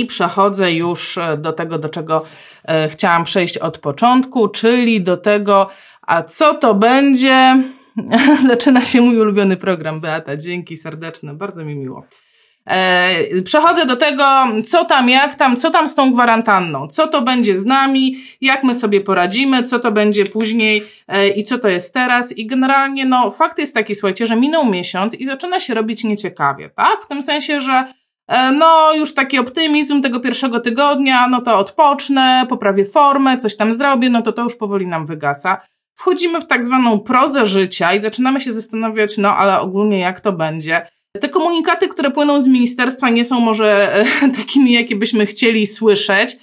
I przechodzę już do tego, do czego chciałam przejść od początku, czyli do tego, a co to będzie. Zaczyna się mój ulubiony program, Beata. Dzięki serdeczne, bardzo mi miło. E, przechodzę do tego, co tam, jak tam, co tam z tą gwarantanną, co to będzie z nami, jak my sobie poradzimy, co to będzie później e, i co to jest teraz. I generalnie, no, fakt jest taki, słuchajcie, że minął miesiąc i zaczyna się robić nieciekawie, tak? W tym sensie, że e, no, już taki optymizm tego pierwszego tygodnia, no to odpocznę, poprawię formę, coś tam zrobię, no to to już powoli nam wygasa. Wchodzimy w tak zwaną prozę życia i zaczynamy się zastanawiać, no ale ogólnie jak to będzie. Te komunikaty, które płyną z ministerstwa, nie są może e, takimi, jakie byśmy chcieli słyszeć,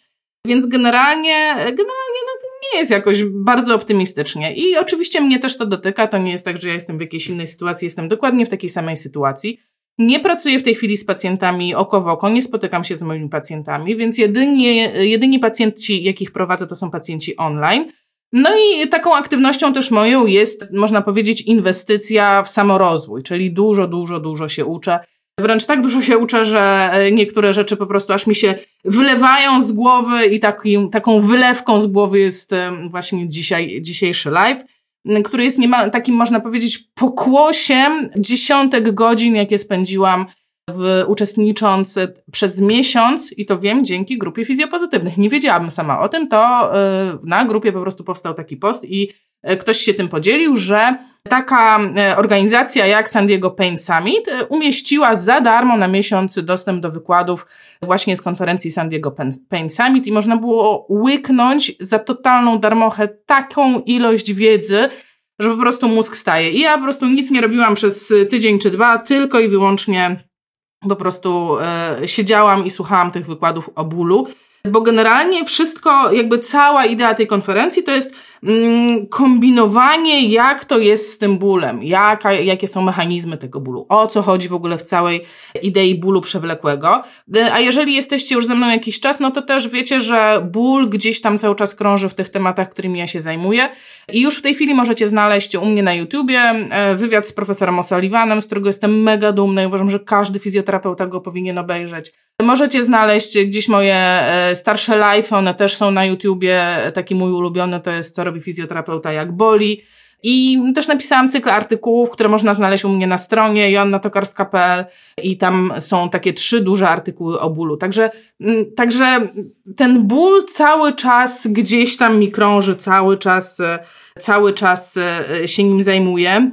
więc generalnie, generalnie no, to nie jest jakoś bardzo optymistycznie. I oczywiście mnie też to dotyka. To nie jest tak, że ja jestem w jakiejś innej sytuacji, jestem dokładnie w takiej samej sytuacji. Nie pracuję w tej chwili z pacjentami oko w oko, nie spotykam się z moimi pacjentami, więc jedynie, jedyni pacjenci, jakich prowadzę, to są pacjenci online. No i taką aktywnością też moją jest, można powiedzieć, inwestycja w samorozwój, czyli dużo, dużo, dużo się uczę. Wręcz tak dużo się uczę, że e, niektóre rzeczy po prostu aż mi się wylewają z głowy i taką wylewką z głowy jest e, właśnie dzisiaj, dzisiejszy live, który jest niema, takim, można powiedzieć, pokłosiem dziesiątek godzin, jakie spędziłam w, uczestnicząc przez miesiąc, i to wiem dzięki grupie fizjopozytywnych. Nie wiedziałabym sama o tym, to y, na grupie po prostu powstał taki post i ktoś się tym podzielił, że taka y, organizacja jak San Diego Pain Summit umieściła za darmo na miesiąc dostęp do wykładów właśnie z konferencji San Diego Pain Summit i można było łyknąć za totalną darmochę taką ilość wiedzy, że po prostu mózg staje. I ja po prostu nic nie robiłam przez tydzień czy dwa, tylko i wyłącznie po prostu e, siedziałam i słuchałam tych wykładów o bólu, bo generalnie wszystko, jakby cała idea tej konferencji to jest mm, kombinowanie, jak to jest z tym bólem, jaka, jakie są mechanizmy tego bólu, o co chodzi w ogóle w całej idei bólu przewlekłego. E, a jeżeli jesteście już ze mną jakiś czas, no to też wiecie, że ból gdzieś tam cały czas krąży w tych tematach, którymi ja się zajmuję. I już w tej chwili możecie znaleźć u mnie na YouTubie e, wywiad z profesorem O'Sullivanem, z którego jestem mega dumna i uważam, że każdy fizjoterapeuta go powinien obejrzeć. Możecie znaleźć gdzieś moje e, starsze live, one też są na YouTubie. Taki mój ulubiony to jest Co robi fizjoterapeuta jak boli. I też napisałam cykl artykułów, które można znaleźć u mnie na stronie joannatokarska.pl i tam są takie trzy duże artykuły o bólu. Także, mm, także ten ból cały czas gdzieś tam mi krąży, cały czas, e, cały czas e, się nim zajmuję.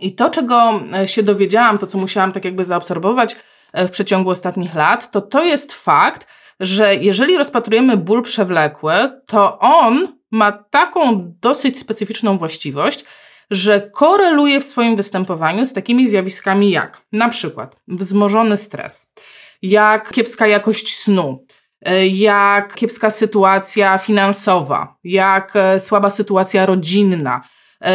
I to, czego się dowiedziałam, to co musiałam tak jakby zaobserwować, w przeciągu ostatnich lat, to to jest fakt, że jeżeli rozpatrujemy ból przewlekły, to on ma taką dosyć specyficzną właściwość, że koreluje w swoim występowaniu z takimi zjawiskami jak na przykład wzmożony stres, jak kiepska jakość snu, e, jak kiepska sytuacja finansowa, jak e, słaba sytuacja rodzinna,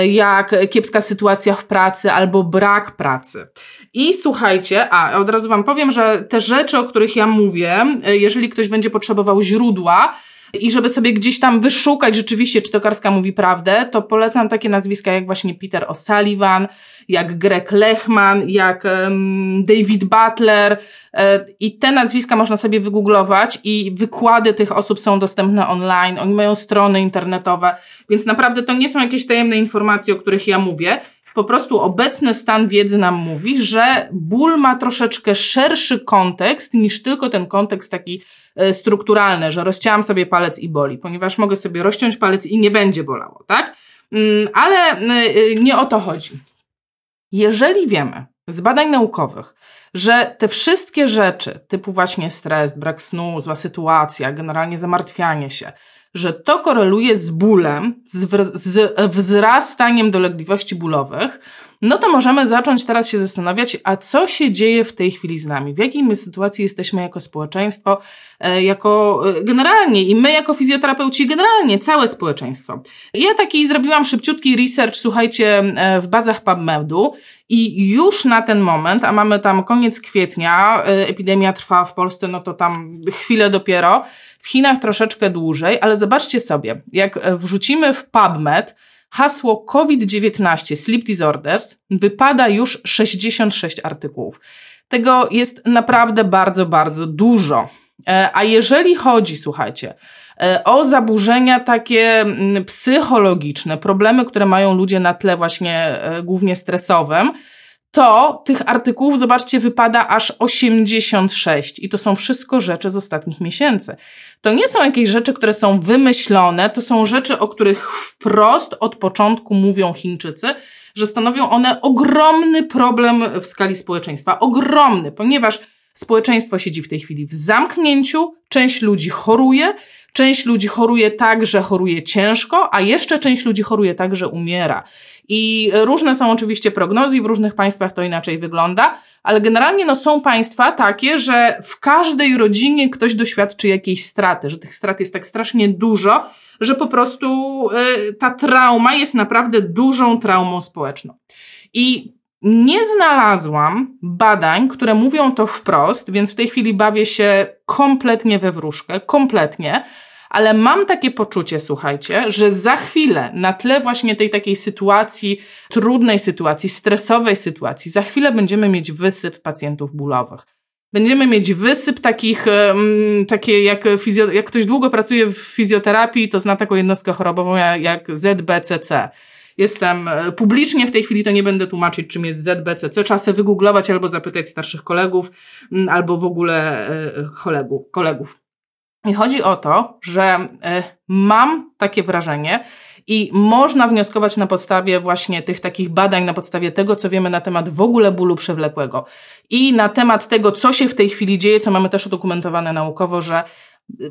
jak kiepska sytuacja w pracy albo brak pracy. I słuchajcie, a od razu Wam powiem, że te rzeczy, o których ja mówię, e, jeżeli ktoś będzie potrzebował źródła, i żeby sobie gdzieś tam wyszukać rzeczywiście, czy Tokarska mówi prawdę, to polecam takie nazwiska jak właśnie Peter O'Sullivan, jak Greg Lechman, jak um, David Butler e, i te nazwiska można sobie wygooglować i wykłady tych osób są dostępne online, oni mają strony internetowe, więc naprawdę to nie są jakieś tajemne informacje, o których ja mówię, po prostu obecny stan wiedzy nam mówi, że ból ma troszeczkę szerszy kontekst niż tylko ten kontekst taki e, strukturalny, że rozcięłam sobie palec i boli, ponieważ mogę sobie rozciąć palec i nie będzie bolało, tak? Mm, ale e, nie o to chodzi. Jeżeli wiemy z badań naukowych, że te wszystkie rzeczy, typu właśnie stres, brak snu, zła sytuacja, generalnie zamartwianie się, że to koreluje z bólem, z, z wzrastaniem dolegliwości bólowych, no to możemy zacząć teraz się zastanawiać, a co się dzieje w tej chwili z nami? W jakiej my sytuacji jesteśmy jako społeczeństwo, e, jako e, generalnie i my jako fizjoterapeuci, generalnie całe społeczeństwo. Ja taki zrobiłam szybciutki research, słuchajcie, e, w bazach PubMedu i już na ten moment, a mamy tam koniec kwietnia, epidemia trwa w Polsce, no to tam chwilę dopiero, w Chinach troszeczkę dłużej, ale zobaczcie sobie, jak wrzucimy w PubMed hasło COVID-19 Sleep Disorders, wypada już 66 artykułów. Tego jest naprawdę bardzo, bardzo dużo. E, a jeżeli chodzi, słuchajcie, e, o zaburzenia takie mm, psychologiczne, problemy, które mają ludzie na tle właśnie e, głównie stresowym, to tych artykułów, zobaczcie, wypada aż 86. I to są wszystko rzeczy z ostatnich miesięcy. To nie są jakieś rzeczy, które są wymyślone, to są rzeczy, o których wprost od początku mówią Chińczycy, że stanowią one ogromny problem w skali społeczeństwa. Ogromny, ponieważ społeczeństwo siedzi w tej chwili w zamknięciu, część ludzi choruje, część ludzi choruje tak, że choruje ciężko, a jeszcze część ludzi choruje tak, że umiera. I różne są oczywiście prognozy w różnych państwach to inaczej wygląda, ale generalnie no, są państwa takie, że w każdej rodzinie ktoś doświadczy jakiejś straty, że tych strat jest tak strasznie dużo, że po prostu y, ta trauma jest naprawdę dużą traumą społeczną. I nie znalazłam badań, które mówią to wprost, więc w tej chwili bawię się kompletnie we wróżkę, kompletnie, ale mam takie poczucie, słuchajcie, że za chwilę, na tle właśnie tej takiej sytuacji, trudnej sytuacji, stresowej sytuacji, za chwilę będziemy mieć wysyp pacjentów bólowych. Będziemy mieć wysyp takich, um, takie jak, fizjo, jak ktoś długo pracuje w fizjoterapii, to zna taką jednostkę chorobową jak ZBCC. Jestem e, publicznie w tej chwili, to nie będę tłumaczyć, czym jest ZBCC. Trzeba sobie wygooglować albo zapytać starszych kolegów, albo w ogóle e, kolegów. kolegów. I chodzi o to, że e, mam takie wrażenie, i można wnioskować na podstawie właśnie tych takich badań, na podstawie tego, co wiemy na temat w ogóle bólu przewlekłego i na temat tego, co się w tej chwili dzieje, co mamy też udokumentowane naukowo, że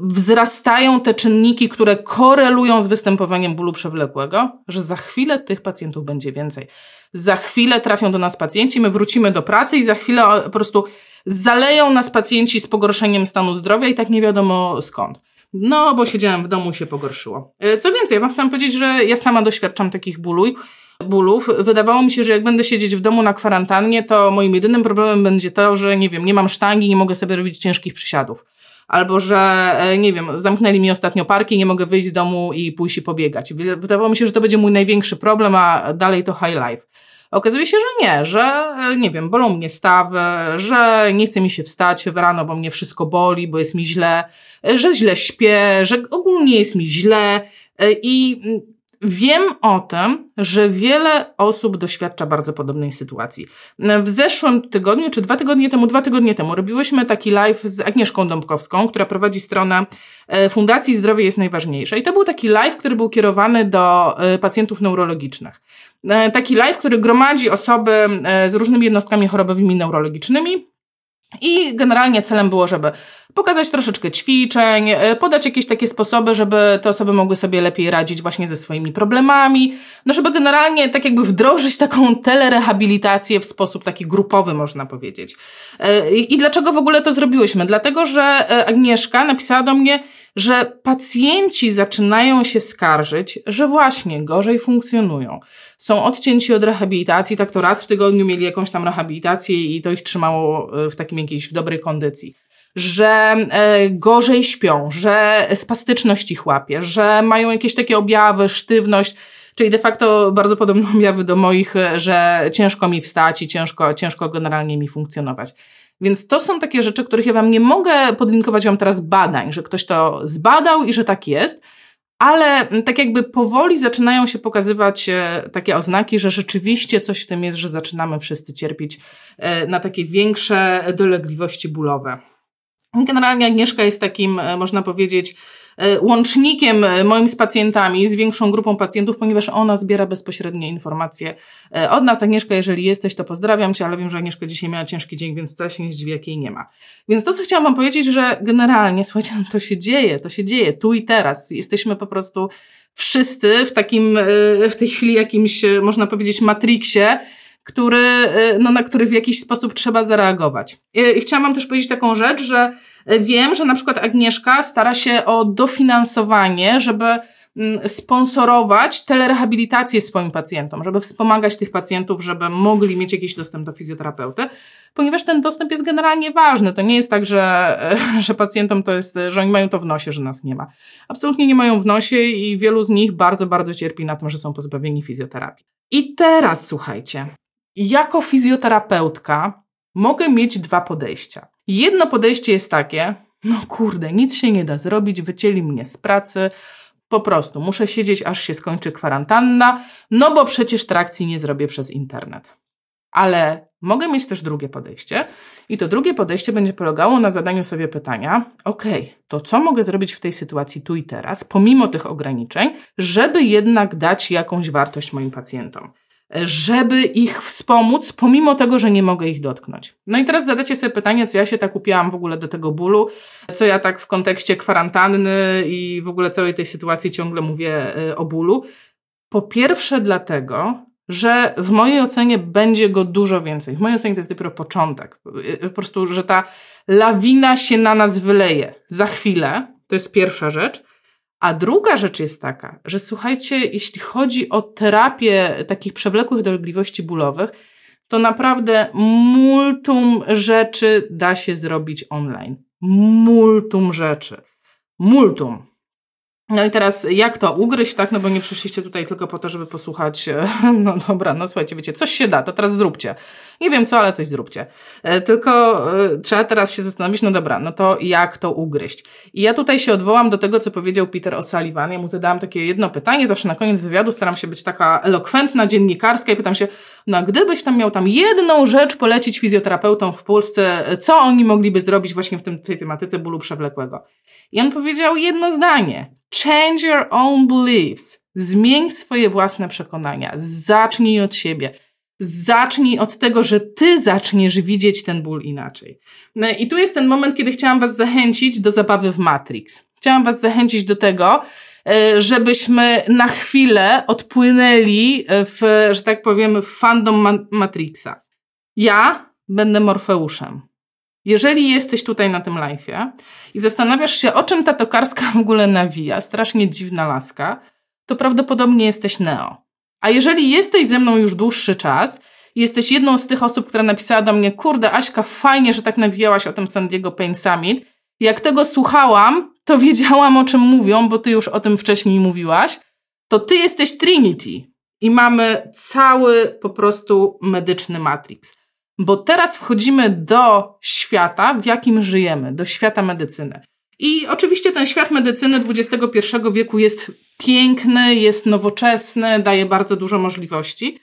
wzrastają te czynniki, które korelują z występowaniem bólu przewlekłego, że za chwilę tych pacjentów będzie więcej. Za chwilę trafią do nas pacjenci, my wrócimy do pracy i za chwilę po prostu zaleją nas pacjenci z pogorszeniem stanu zdrowia i tak nie wiadomo skąd. No, bo siedziałem w domu i się pogorszyło. E, co więcej, ja wam chcę powiedzieć, że ja sama doświadczam takich bólu, bólów. Wydawało mi się, że jak będę siedzieć w domu na kwarantannie, to moim jedynym problemem będzie to, że nie wiem, nie mam sztangi, nie mogę sobie robić ciężkich przysiadów. Albo, że, e, nie wiem, zamknęli mi ostatnio parki, nie mogę wyjść z domu i pójść i pobiegać. Wydawało mi się, że to będzie mój największy problem, a dalej to high life. Okazuje się, że nie, że e, nie wiem, bolą mnie stawy, że nie chce mi się wstać w rano, bo mnie wszystko boli, bo jest mi źle, e, że źle śpię, że ogólnie jest mi źle i Wiem o tym, że wiele osób doświadcza bardzo podobnej sytuacji. W zeszłym tygodniu, czy dwa tygodnie temu, dwa tygodnie temu, robiłyśmy taki live z Agnieszką Dąbkowską, która prowadzi stronę Fundacji Zdrowie jest Najważniejsze. I to był taki live, który był kierowany do pacjentów neurologicznych. E, taki live, który gromadzi osoby e, z różnymi jednostkami chorobowymi neurologicznymi. I generalnie celem było, żeby pokazać troszeczkę ćwiczeń, e, podać jakieś takie sposoby, żeby te osoby mogły sobie lepiej radzić właśnie ze swoimi problemami, no żeby generalnie tak jakby wdrożyć taką telerehabilitację w sposób taki grupowy, można powiedzieć. I dlaczego w ogóle to zrobiłyśmy? Dlatego, że Agnieszka napisała do mnie, że pacjenci zaczynają się skarżyć, że właśnie gorzej funkcjonują. Są odcięci od rehabilitacji, tak to raz w tygodniu mieli jakąś tam rehabilitację i to ich trzymało e, w takim jakiejś w dobrej kondycji. Że e, gorzej śpią, że spastyczność ich łapie, że mają jakieś takie objawy, sztywność, czyli de facto bardzo podobne objawy do moich, e, że ciężko mi wstać i ciężko, ciężko generalnie mi funkcjonować. Więc to są takie rzeczy, których ja Wam nie mogę podlinkować Wam teraz badań, że ktoś to zbadał i że tak jest, ale tak jakby powoli zaczynają się pokazywać e, takie oznaki, że rzeczywiście coś w tym jest, że zaczynamy wszyscy cierpieć e, na takie większe dolegliwości bólowe. Generalnie Agnieszka jest takim, e, można powiedzieć, łącznikiem e, moim z pacjentami, z większą grupą pacjentów, ponieważ ona zbiera bezpośrednie informacje e, od nas. Agnieszka, jeżeli jesteś, to pozdrawiam Cię, ale wiem, że Agnieszka dzisiaj miała ciężki dzień, więc wcale się nie zdziwi, jak jej nie ma. Więc to, co chciałam Wam powiedzieć, że generalnie, słuchajcie, no to się dzieje, to się dzieje tu i teraz. Jesteśmy po prostu wszyscy w takim, w tej chwili jakimś, można powiedzieć, matrixie, który, no, na który w jakiś sposób trzeba zareagować. I chciałam Wam też powiedzieć taką rzecz, że Wiem, że na przykład Agnieszka stara się o dofinansowanie, żeby mm, sponsorować telerehabilitację swoim pacjentom, żeby wspomagać tych pacjentów, żeby mogli mieć jakiś dostęp do fizjoterapeuty, ponieważ ten dostęp jest generalnie ważny. To nie jest tak, że, że pacjentom to jest, że oni mają to w nosie, że nas nie ma. Absolutnie nie mają w nosie i wielu z nich bardzo, bardzo cierpi na tym, że są pozbawieni fizjoterapii. I teraz słuchajcie, jako fizjoterapeutka mogę mieć dwa podejścia. Jedno podejście jest takie, No kurde, nic się nie da zrobić, wycięli mnie z pracy, po prostu muszę siedzieć, aż się skończy kwarantanna, no bo przecież trakcji nie zrobię przez internet. Ale mogę mieć też drugie podejście, i to drugie podejście będzie polegało na zadaniu sobie pytania: OK, to co mogę zrobić w tej sytuacji tu i teraz, pomimo tych ograniczeń, żeby jednak dać jakąś wartość moim pacjentom? Żeby ich wspomóc, pomimo tego, że nie mogę ich dotknąć. No i teraz zadacie sobie pytanie, co ja się tak upiłam w ogóle do tego bólu, co ja tak w kontekście kwarantanny i w ogóle całej tej sytuacji ciągle mówię y, o bólu. Po pierwsze dlatego, że w mojej ocenie będzie go dużo więcej. W mojej ocenie to jest dopiero początek. Y, po prostu, że ta lawina się na nas wyleje za chwilę. To jest pierwsza rzecz. A druga rzecz jest taka, że słuchajcie, jeśli chodzi o terapię takich przewlekłych dolegliwości bólowych, to naprawdę multum rzeczy da się zrobić online. Multum rzeczy. Multum. No i teraz jak to ugryźć, tak? No bo nie przyszliście tutaj tylko po to, żeby posłuchać. E, no dobra, no słuchajcie, wiecie, coś się da, to teraz zróbcie. Nie wiem co, ale coś zróbcie. E, tylko e, trzeba teraz się zastanowić, no dobra, no to jak to ugryźć? I ja tutaj się odwołam do tego, co powiedział Peter O'Sullivan. Ja mu zadałam takie jedno pytanie, zawsze na koniec wywiadu staram się być taka elokwentna, dziennikarska i pytam się, no gdybyś tam miał tam jedną rzecz polecić fizjoterapeutom w Polsce, co oni mogliby zrobić właśnie w tym, tej tematyce bólu przewlekłego? I on powiedział jedno zdanie. Change your own beliefs. Zmień swoje własne przekonania. Zacznij od siebie. Zacznij od tego, że ty zaczniesz widzieć ten ból inaczej. No i tu jest ten moment, kiedy chciałam was zachęcić do zabawy w Matrix. Chciałam was zachęcić do tego, e, żebyśmy na chwilę odpłynęli w, że tak powiem, w fandom Matrixa. Ja będę Morfeuszem. Jeżeli jesteś tutaj na tym live'ie i zastanawiasz się, o czym ta tokarska w ogóle nawija, strasznie dziwna laska, to prawdopodobnie jesteś Neo. A jeżeli jesteś ze mną już dłuższy czas, jesteś jedną z tych osób, która napisała do mnie, kurde Aśka, fajnie, że tak nawijałaś o tym San Diego Pain Summit. Jak tego słuchałam, to wiedziałam o czym mówią, bo ty już o tym wcześniej mówiłaś. To ty jesteś Trinity i mamy cały po prostu medyczny Matrix. Bo teraz wchodzimy do świata, w jakim żyjemy, do świata medycyny. I oczywiście ten świat medycyny XXI wieku jest piękny, jest nowoczesny, daje bardzo dużo możliwości,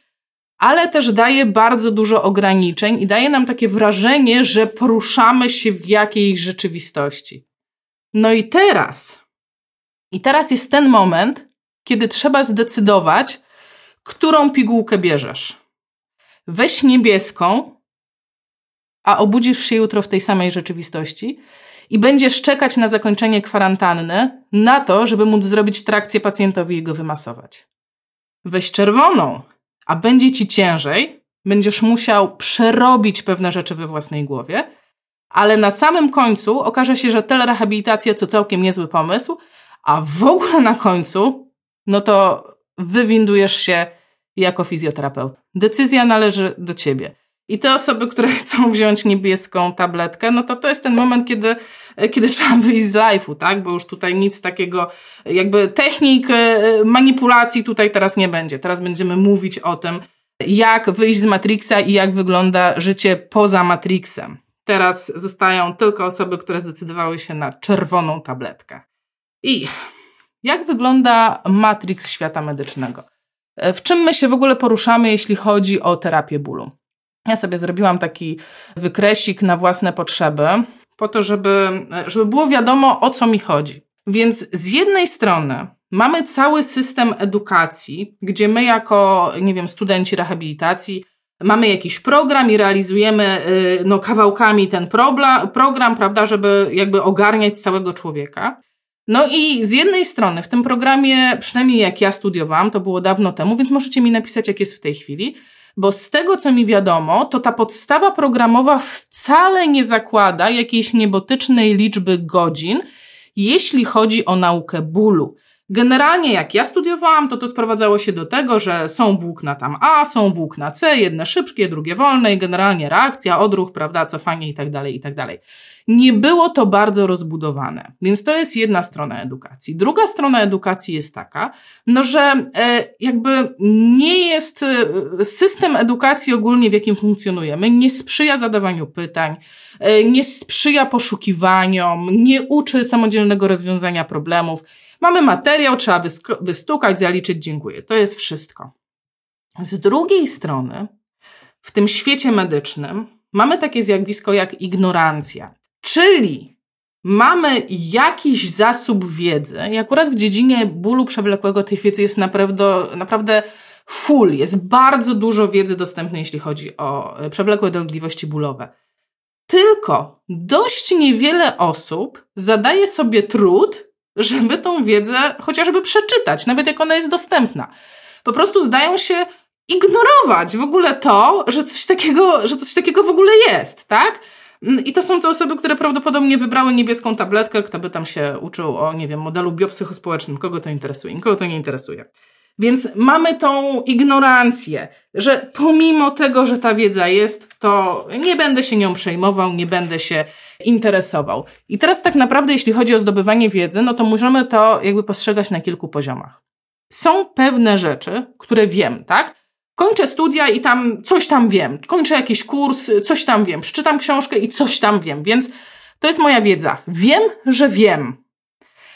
ale też daje bardzo dużo ograniczeń i daje nam takie wrażenie, że poruszamy się w jakiejś rzeczywistości. No i teraz, i teraz jest ten moment, kiedy trzeba zdecydować, którą pigułkę bierzesz. Weź niebieską, a obudzisz się jutro w tej samej rzeczywistości i będziesz czekać na zakończenie kwarantanny, na to, żeby móc zrobić trakcję pacjentowi i go wymasować. Weź czerwoną, a będzie ci ciężej, będziesz musiał przerobić pewne rzeczy we własnej głowie, ale na samym końcu okaże się, że telerehabilitacja to całkiem niezły pomysł, a w ogóle na końcu, no to wywindujesz się jako fizjoterapeut. Decyzja należy do ciebie. I te osoby, które chcą wziąć niebieską tabletkę, no to to jest ten moment, kiedy, kiedy trzeba wyjść z live'u, tak? Bo już tutaj nic takiego, jakby technik e, manipulacji tutaj teraz nie będzie. Teraz będziemy mówić o tym, jak wyjść z Matrixa i jak wygląda życie poza Matrixem. Teraz zostają tylko osoby, które zdecydowały się na czerwoną tabletkę. I jak wygląda Matrix świata medycznego? E, w czym my się w ogóle poruszamy, jeśli chodzi o terapię bólu? Ja sobie zrobiłam taki wykresik na własne potrzeby, po to, żeby, żeby było wiadomo, o co mi chodzi. Więc z jednej strony mamy cały system edukacji, gdzie my jako, nie wiem, studenci rehabilitacji mamy jakiś program i realizujemy y, no, kawałkami ten program, program, prawda, żeby jakby ogarniać całego człowieka. No i z jednej strony w tym programie, przynajmniej jak ja studiowałam, to było dawno temu, więc możecie mi napisać, jak jest w tej chwili, bo z tego, co mi wiadomo, to ta podstawa programowa wcale nie zakłada jakiejś niebotycznej liczby godzin, jeśli chodzi o naukę bólu. Generalnie jak ja studiowałam, to to sprowadzało się do tego, że są włókna tam A, są włókna C, jedne szybkie, drugie wolne i generalnie reakcja, odruch, prawda, cofanie i tak dalej, i tak dalej. Nie było to bardzo rozbudowane, więc to jest jedna strona edukacji. Druga strona edukacji jest taka, no, że e, jakby nie jest e, system edukacji ogólnie, w jakim funkcjonujemy, nie sprzyja zadawaniu pytań, e, nie sprzyja poszukiwaniom, nie uczy samodzielnego rozwiązania problemów. Mamy materiał, trzeba wystukać, zaliczyć, dziękuję. To jest wszystko. Z drugiej strony, w tym świecie medycznym mamy takie zjawisko jak ignorancja. Czyli mamy jakiś zasób wiedzy i akurat w dziedzinie bólu przewlekłego tych wiedzy jest naprawdę, naprawdę full. Jest bardzo dużo wiedzy dostępnej, jeśli chodzi o e, przewlekłe dolegliwości bólowe. Tylko dość niewiele osób zadaje sobie trud, żeby tą wiedzę chociażby przeczytać, nawet jak ona jest dostępna. Po prostu zdają się ignorować w ogóle to, że coś takiego, że coś takiego w ogóle jest, tak? Mm, I to są te osoby, które prawdopodobnie wybrały niebieską tabletkę, kto by tam się uczył o, nie wiem, modelu biopsychospołecznym, kogo to interesuje, nikogo to nie interesuje. Więc mamy tą ignorancję, że pomimo tego, że ta wiedza jest, to nie będę się nią przejmował, nie będę się interesował. I teraz tak naprawdę, jeśli chodzi o zdobywanie wiedzy, no to możemy to jakby postrzegać na kilku poziomach. Są pewne rzeczy, które wiem, tak? Kończę studia i tam coś tam wiem. Kończę jakiś kurs, coś tam wiem. Przeczytam książkę i coś tam wiem. Więc to jest moja wiedza. Wiem, że wiem.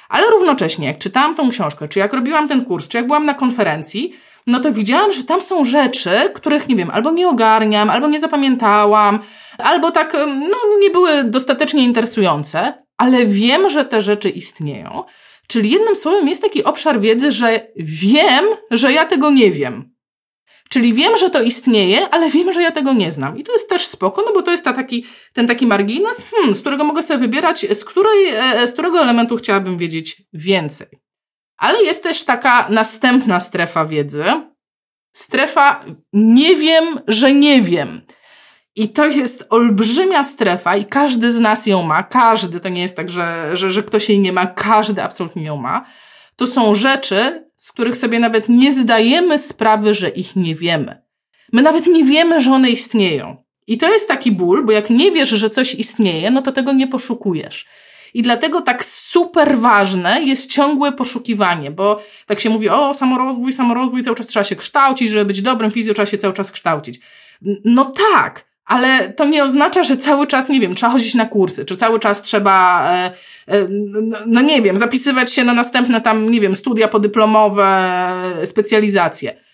Ale równocześnie, jak czytałam tą książkę, czy jak robiłam ten kurs, czy jak byłam na konferencji, no to widziałam, że tam są rzeczy, których nie wiem, albo nie ogarniam, albo nie zapamiętałam, albo tak, no, nie były dostatecznie interesujące, ale wiem, że te rzeczy istnieją. Czyli jednym słowem jest taki obszar wiedzy, że wiem, że ja tego nie wiem. Czyli wiem, że to istnieje, ale wiem, że ja tego nie znam. I to jest też spoko, no bo to jest ta taki, ten taki margines, hmm, z którego mogę sobie wybierać, z, której, e, z którego elementu chciałabym wiedzieć więcej. Ale jest też taka następna strefa wiedzy. Strefa nie wiem, że nie wiem. I to jest olbrzymia strefa i każdy z nas ją ma. Każdy, to nie jest tak, że, że, że ktoś jej nie ma, każdy absolutnie ją ma. To są rzeczy, z których sobie nawet nie zdajemy sprawy, że ich nie wiemy. My nawet nie wiemy, że one istnieją. I to jest taki ból, bo jak nie wiesz, że coś istnieje, no to tego nie poszukujesz. I dlatego tak super ważne jest ciągłe poszukiwanie, bo tak się mówi, o, samorozwój, samorozwój, cały czas trzeba się kształcić, żeby być dobrym fizjo, trzeba się cały czas kształcić. No tak, ale to nie oznacza, że cały czas, nie wiem, trzeba chodzić na kursy, czy cały czas trzeba, e, e, no, no nie wiem, zapisywać się na następne tam, nie wiem, studia podyplomowe, specjalizacje.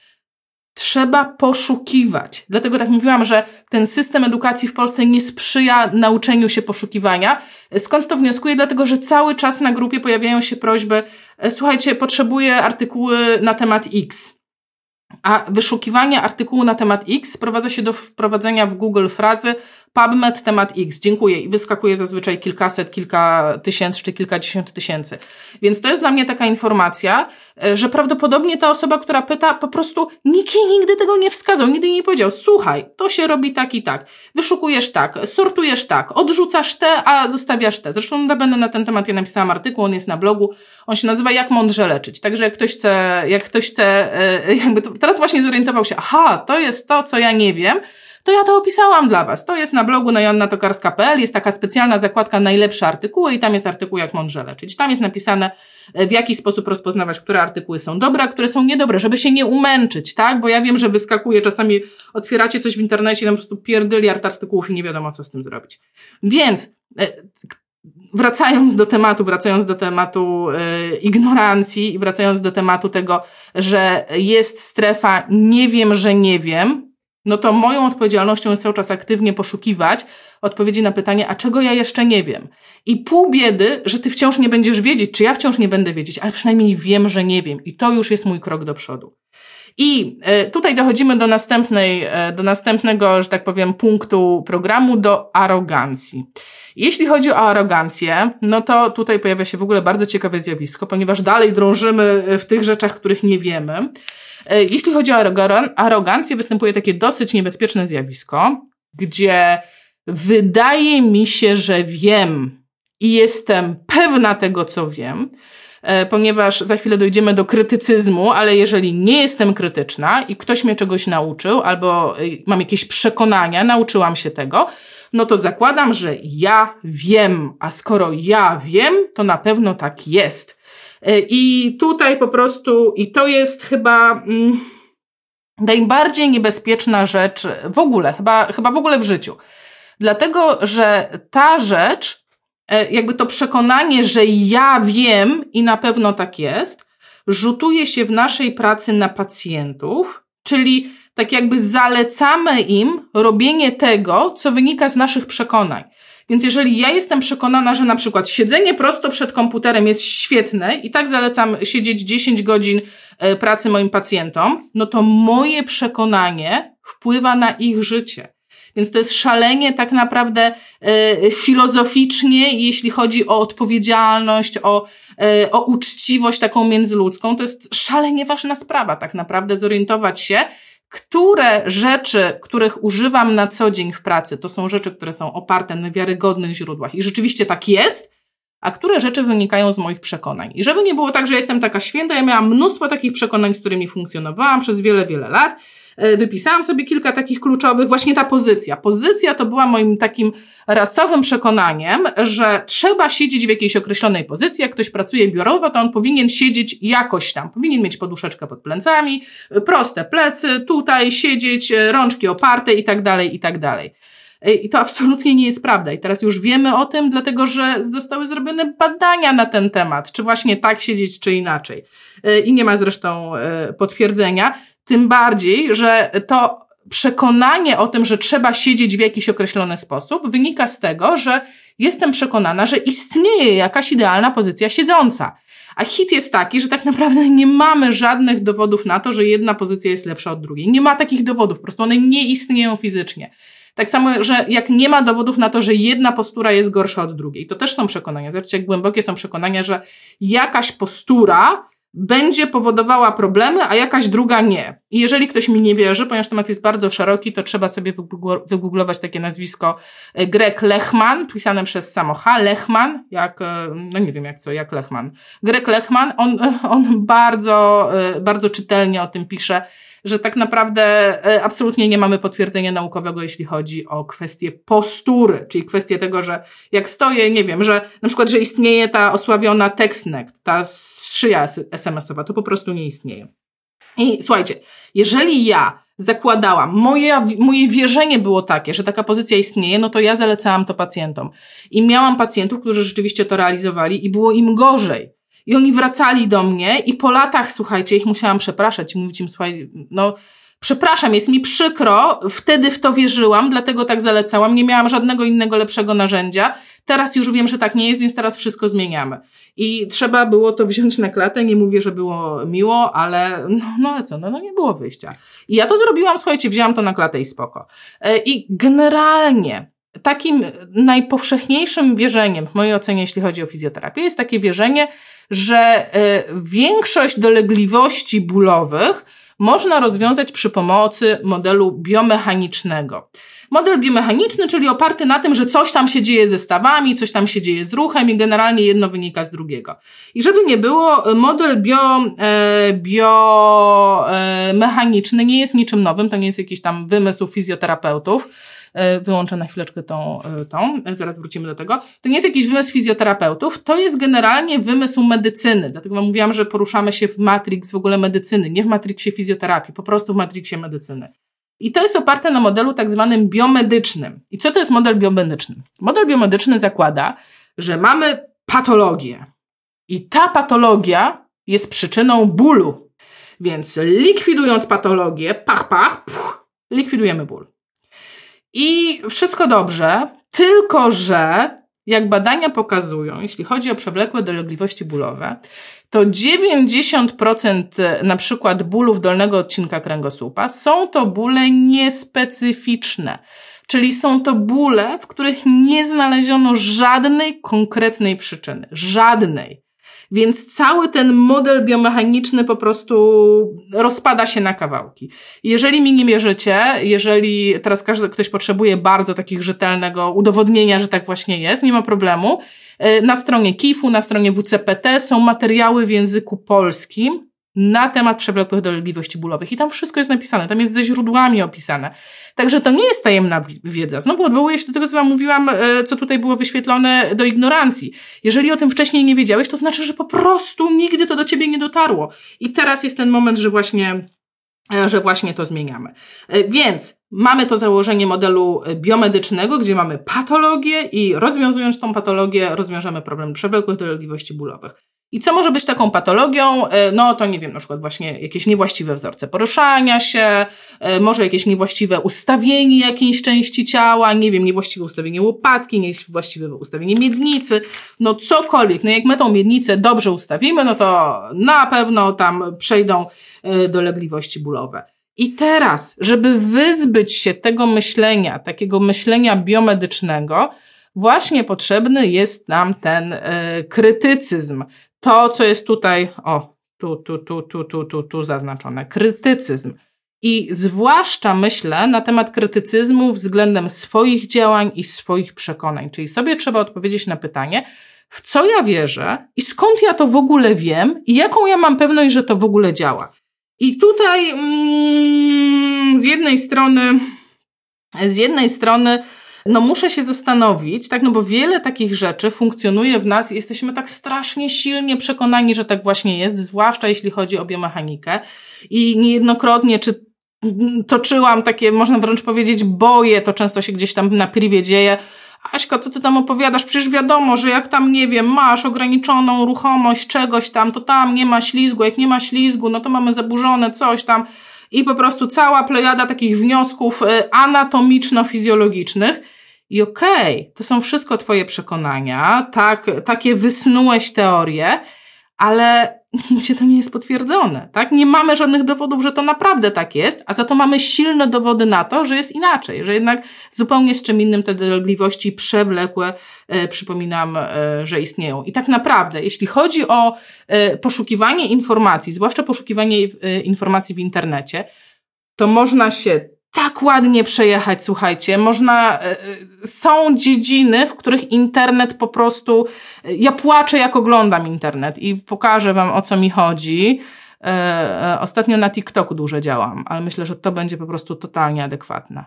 Trzeba poszukiwać. Dlatego tak mówiłam, że ten system edukacji w Polsce nie sprzyja nauczeniu się poszukiwania. Skąd to wnioskuję? Dlatego, że cały czas na grupie pojawiają się prośby, e, słuchajcie, potrzebuję artykuły na temat X. A wyszukiwanie artykułu na temat X sprowadza się do wprowadzenia w Google frazy PubMed temat X, dziękuję. I wyskakuje zazwyczaj kilkaset, kilka tysięcy czy kilkadziesiąt tysięcy. Więc to jest dla mnie taka informacja, e, że prawdopodobnie ta osoba, która pyta, po prostu nikt jej nigdy tego nie wskazał, nigdy nie powiedział, słuchaj, to się robi tak i tak. Wyszukujesz tak, sortujesz tak, odrzucasz te, a zostawiasz te. Zresztą będę na ten temat, ja napisałam artykuł, on jest na blogu, on się nazywa Jak mądrze leczyć. Także jak ktoś chce, jak ktoś chce, e, jakby to, teraz właśnie zorientował się, aha, to jest to, co ja nie wiem, to ja to opisałam dla Was. To jest na blogu na jonnatokarska.pl, jest taka specjalna zakładka najlepsze artykuły i tam jest artykuł jak mądrze leczyć. Tam jest napisane e, w jaki sposób rozpoznawać, które artykuły są dobre, a które są niedobre, żeby się nie umęczyć, tak? Bo ja wiem, że wyskakuje, czasami otwieracie coś w internecie, tam po prostu pierdyliard artykułów i nie wiadomo, co z tym zrobić. Więc e, wracając do tematu, wracając do tematu e, ignorancji i wracając do tematu tego, że jest strefa nie wiem, że nie wiem, no to moją odpowiedzialnością jest cały czas aktywnie poszukiwać odpowiedzi na pytanie, a czego ja jeszcze nie wiem. I pół biedy, że ty wciąż nie będziesz wiedzieć, czy ja wciąż nie będę wiedzieć, ale przynajmniej wiem, że nie wiem. I to już jest mój krok do przodu. I e, tutaj dochodzimy do następnej, e, do następnego, że tak powiem, punktu programu, do arogancji. Jeśli chodzi o arogancję, no to tutaj pojawia się w ogóle bardzo ciekawe zjawisko, ponieważ dalej drążymy w tych rzeczach, których nie wiemy. E, jeśli chodzi o arogancję, występuje takie dosyć niebezpieczne zjawisko, gdzie wydaje mi się, że wiem i jestem pewna tego, co wiem, e, ponieważ za chwilę dojdziemy do krytycyzmu, ale jeżeli nie jestem krytyczna i ktoś mnie czegoś nauczył, albo e, mam jakieś przekonania, nauczyłam się tego, no to zakładam, że ja wiem, a skoro ja wiem, to na pewno tak jest. E, I tutaj po prostu, i to jest chyba mm, najbardziej niebezpieczna rzecz w ogóle, chyba, chyba w ogóle w życiu. Dlatego, że ta rzecz, e, jakby to przekonanie, że ja wiem i na pewno tak jest, rzutuje się w naszej pracy na pacjentów, czyli tak jakby zalecamy im robienie tego, co wynika z naszych przekonań. Więc jeżeli ja jestem przekonana, że na przykład siedzenie prosto przed komputerem jest świetne i tak zalecam siedzieć 10 godzin e, pracy moim pacjentom, no to moje przekonanie wpływa na ich życie. Więc to jest szalenie tak naprawdę e, filozoficznie, jeśli chodzi o odpowiedzialność, o, e, o uczciwość taką międzyludzką. To jest szalenie ważna sprawa, tak naprawdę zorientować się, które rzeczy, których używam na co dzień w pracy, to są rzeczy, które są oparte na wiarygodnych źródłach i rzeczywiście tak jest, a które rzeczy wynikają z moich przekonań. I żeby nie było tak, że jestem taka święta, ja miałam mnóstwo takich przekonań, z którymi funkcjonowałam przez wiele, wiele lat wypisałam sobie kilka takich kluczowych, właśnie ta pozycja. Pozycja to była moim takim rasowym przekonaniem, że trzeba siedzieć w jakiejś określonej pozycji. Jak ktoś pracuje biurowo, to on powinien siedzieć jakoś tam. Powinien mieć poduszeczkę pod plecami, proste plecy, tutaj siedzieć, e, rączki oparte i tak dalej, i tak dalej. E, I to absolutnie nie jest prawda. I teraz już wiemy o tym, dlatego że zostały zrobione badania na ten temat, czy właśnie tak siedzieć, czy inaczej. I nie ma zresztą potwierdzenia. Tym bardziej, że to przekonanie o tym, że trzeba siedzieć w jakiś określony sposób, wynika z tego, że jestem przekonana, że istnieje jakaś idealna pozycja siedząca. A hit jest taki, że tak naprawdę nie mamy żadnych dowodów na to, że jedna pozycja jest lepsza od drugiej. Nie ma takich dowodów, po prostu one nie istnieją fizycznie. Tak samo, że jak nie ma dowodów na to, że jedna postura jest gorsza od drugiej, to też są przekonania. Zobaczcie, jak głębokie są przekonania, że jakaś postura będzie powodowała problemy, a jakaś druga nie. I jeżeli ktoś mi nie wierzy, ponieważ temat jest bardzo szeroki, to trzeba sobie wygooglować takie nazwisko e, Greg Lechman, pisane przez samo H. Lechman, jak, e, no nie wiem jak co, jak Lechman. Greg Lechman, on, on bardzo, e, bardzo czytelnie o tym pisze że tak naprawdę e, absolutnie nie mamy potwierdzenia naukowego, jeśli chodzi o kwestię postury, czyli kwestię tego, że jak stoję, nie wiem, że na przykład, że istnieje ta osławiona TextNet, ta szyja SMS-owa, to po prostu nie istnieje. I słuchajcie, jeżeli ja zakładałam, moje, moje wierzenie było takie, że taka pozycja istnieje, no to ja zalecałam to pacjentom. I miałam pacjentów, którzy rzeczywiście to realizowali i było im gorzej. I oni wracali do mnie i po latach, słuchajcie, ich musiałam przepraszać i mówić im, słuchaj, no, przepraszam, jest mi przykro, wtedy w to wierzyłam, dlatego tak zalecałam, nie miałam żadnego innego lepszego narzędzia. Teraz już wiem, że tak nie jest, więc teraz wszystko zmieniamy. I trzeba było to wziąć na klatę, nie mówię, że było miło, ale no, no ale co, no, no nie było wyjścia. I ja to zrobiłam, słuchajcie, wzięłam to na klatę i spoko. E, I generalnie takim najpowszechniejszym wierzeniem, w mojej ocenie, jeśli chodzi o fizjoterapię, jest takie wierzenie, że y, większość dolegliwości bólowych można rozwiązać przy pomocy modelu biomechanicznego. Model biomechaniczny, czyli oparty na tym, że coś tam się dzieje ze stawami, coś tam się dzieje z ruchem i generalnie jedno wynika z drugiego. I żeby nie było, model bio, e, biomechaniczny nie jest niczym nowym, to nie jest jakiś tam wymysł fizjoterapeutów E, wyłączę na chwileczkę tą, e, tą, e, zaraz wrócimy do tego. To nie jest jakiś wymysł fizjoterapeutów, to jest generalnie wymysł medycyny. Dlatego wam mówiłam, że poruszamy się w matrix w ogóle medycyny, nie w matrixie fizjoterapii, po prostu w matrixie medycyny. I to jest oparte na modelu tak zwanym biomedycznym. I co to jest model biomedyczny? Model biomedyczny zakłada, że mamy patologię. I ta patologia jest przyczyną bólu. Więc likwidując patologię, pach, pach, puch, likwidujemy ból. I wszystko dobrze, tylko że jak badania pokazują, jeśli chodzi o przewlekłe dolegliwości bólowe, to 90% na przykład bólów dolnego odcinka kręgosłupa są to bóle niespecyficzne. Czyli są to bóle, w których nie znaleziono żadnej konkretnej przyczyny. Żadnej. Więc cały ten model biomechaniczny po prostu rozpada się na kawałki. Jeżeli mi nie mierzycie, jeżeli teraz każdy, ktoś potrzebuje bardzo takich rzetelnego udowodnienia, że tak właśnie jest, nie ma problemu. E, na stronie KIF-u, na stronie WCPT są materiały w języku polskim, na temat przewlekłych dolegliwości bólowych. I tam wszystko jest napisane, tam jest ze źródłami opisane. Także to nie jest tajemna wiedza. Znowu odwołuję się do tego, co wam mówiłam, e, co tutaj było wyświetlone do ignorancji. Jeżeli o tym wcześniej nie wiedziałeś, to znaczy, że po prostu nigdy to do ciebie nie dotarło. I teraz jest ten moment, że właśnie e, że właśnie to zmieniamy. E, więc mamy to założenie modelu biomedycznego, gdzie mamy patologię i rozwiązując tą patologię, rozwiążemy problem przewlekłych dolegliwości bólowych. I co może być taką patologią? E, no to nie wiem, na przykład właśnie jakieś niewłaściwe wzorce poruszania się, e, może jakieś niewłaściwe ustawienie jakiejś części ciała, nie wiem, niewłaściwe ustawienie łopatki, niewłaściwe ustawienie miednicy, no cokolwiek. No jak my tą miednicę dobrze ustawimy, no to na pewno tam przejdą e, dolegliwości bólowe. I teraz, żeby wyzbyć się tego myślenia, takiego myślenia biomedycznego, właśnie potrzebny jest nam ten y, krytycyzm, to, co jest tutaj, o, tu, tu, tu, tu, tu, tu, tu zaznaczone, krytycyzm. I zwłaszcza myślę na temat krytycyzmu względem swoich działań i swoich przekonań. Czyli sobie trzeba odpowiedzieć na pytanie, w co ja wierzę i skąd ja to w ogóle wiem i jaką ja mam pewność, że to w ogóle działa. I tutaj mm, z jednej strony, z jednej strony no muszę się zastanowić, tak, no bo wiele takich rzeczy funkcjonuje w nas i jesteśmy tak strasznie silnie przekonani, że tak właśnie jest, zwłaszcza jeśli chodzi o biomechanikę. I niejednokrotnie, czy toczyłam takie, można wręcz powiedzieć, boje, to często się gdzieś tam na privie dzieje, Aśka, co ty tam opowiadasz? Przecież wiadomo, że jak tam, nie wiem, masz ograniczoną ruchomość czegoś tam, to tam nie ma ślizgu. Jak nie ma ślizgu, no to mamy zaburzone coś tam i po prostu cała plejada takich wniosków y, anatomiczno-fizjologicznych. I okej, okay, to są wszystko Twoje przekonania, tak, takie wysnułeś teorie, ale nigdzie to nie jest potwierdzone, tak? Nie mamy żadnych dowodów, że to naprawdę tak jest, a za to mamy silne dowody na to, że jest inaczej, że jednak zupełnie z czym innym te dolegliwości przewlekłe, e, przypominam, e, że istnieją. I tak naprawdę, jeśli chodzi o e, poszukiwanie informacji, zwłaszcza poszukiwanie e, informacji w internecie, to można się tak ładnie przejechać, słuchajcie. Można, e, e, są dziedziny, w których internet po prostu, e, ja płaczę jak oglądam internet i pokażę wam o co mi chodzi. Ostatnio na TikToku dużo działam, ale myślę, że to będzie po prostu totalnie adekwatne.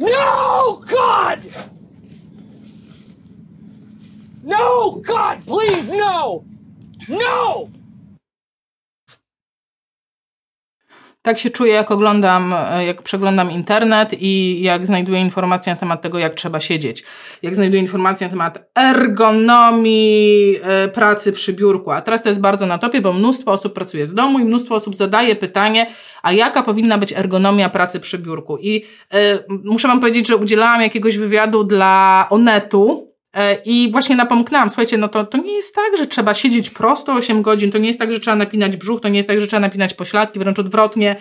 No, God! No, God, please, no! No! Tak się czuję, jak oglądam, e, jak przeglądam internet i jak znajduję informacje na temat tego, jak trzeba siedzieć. Jak znajduję informacje na temat ergonomii e, pracy przy biurku. A teraz to jest bardzo na topie, bo mnóstwo osób pracuje z domu i mnóstwo osób zadaje pytanie, a jaka powinna być ergonomia pracy przy biurku. I y, muszę wam powiedzieć, że udzielałam jakiegoś wywiadu dla Onetu, I właśnie napomknęłam, słuchajcie, no to, to nie jest tak, że trzeba siedzieć prosto 8 godzin, to nie jest tak, że trzeba napinać brzuch, to nie jest tak, że trzeba napinać pośladki, wręcz odwrotnie.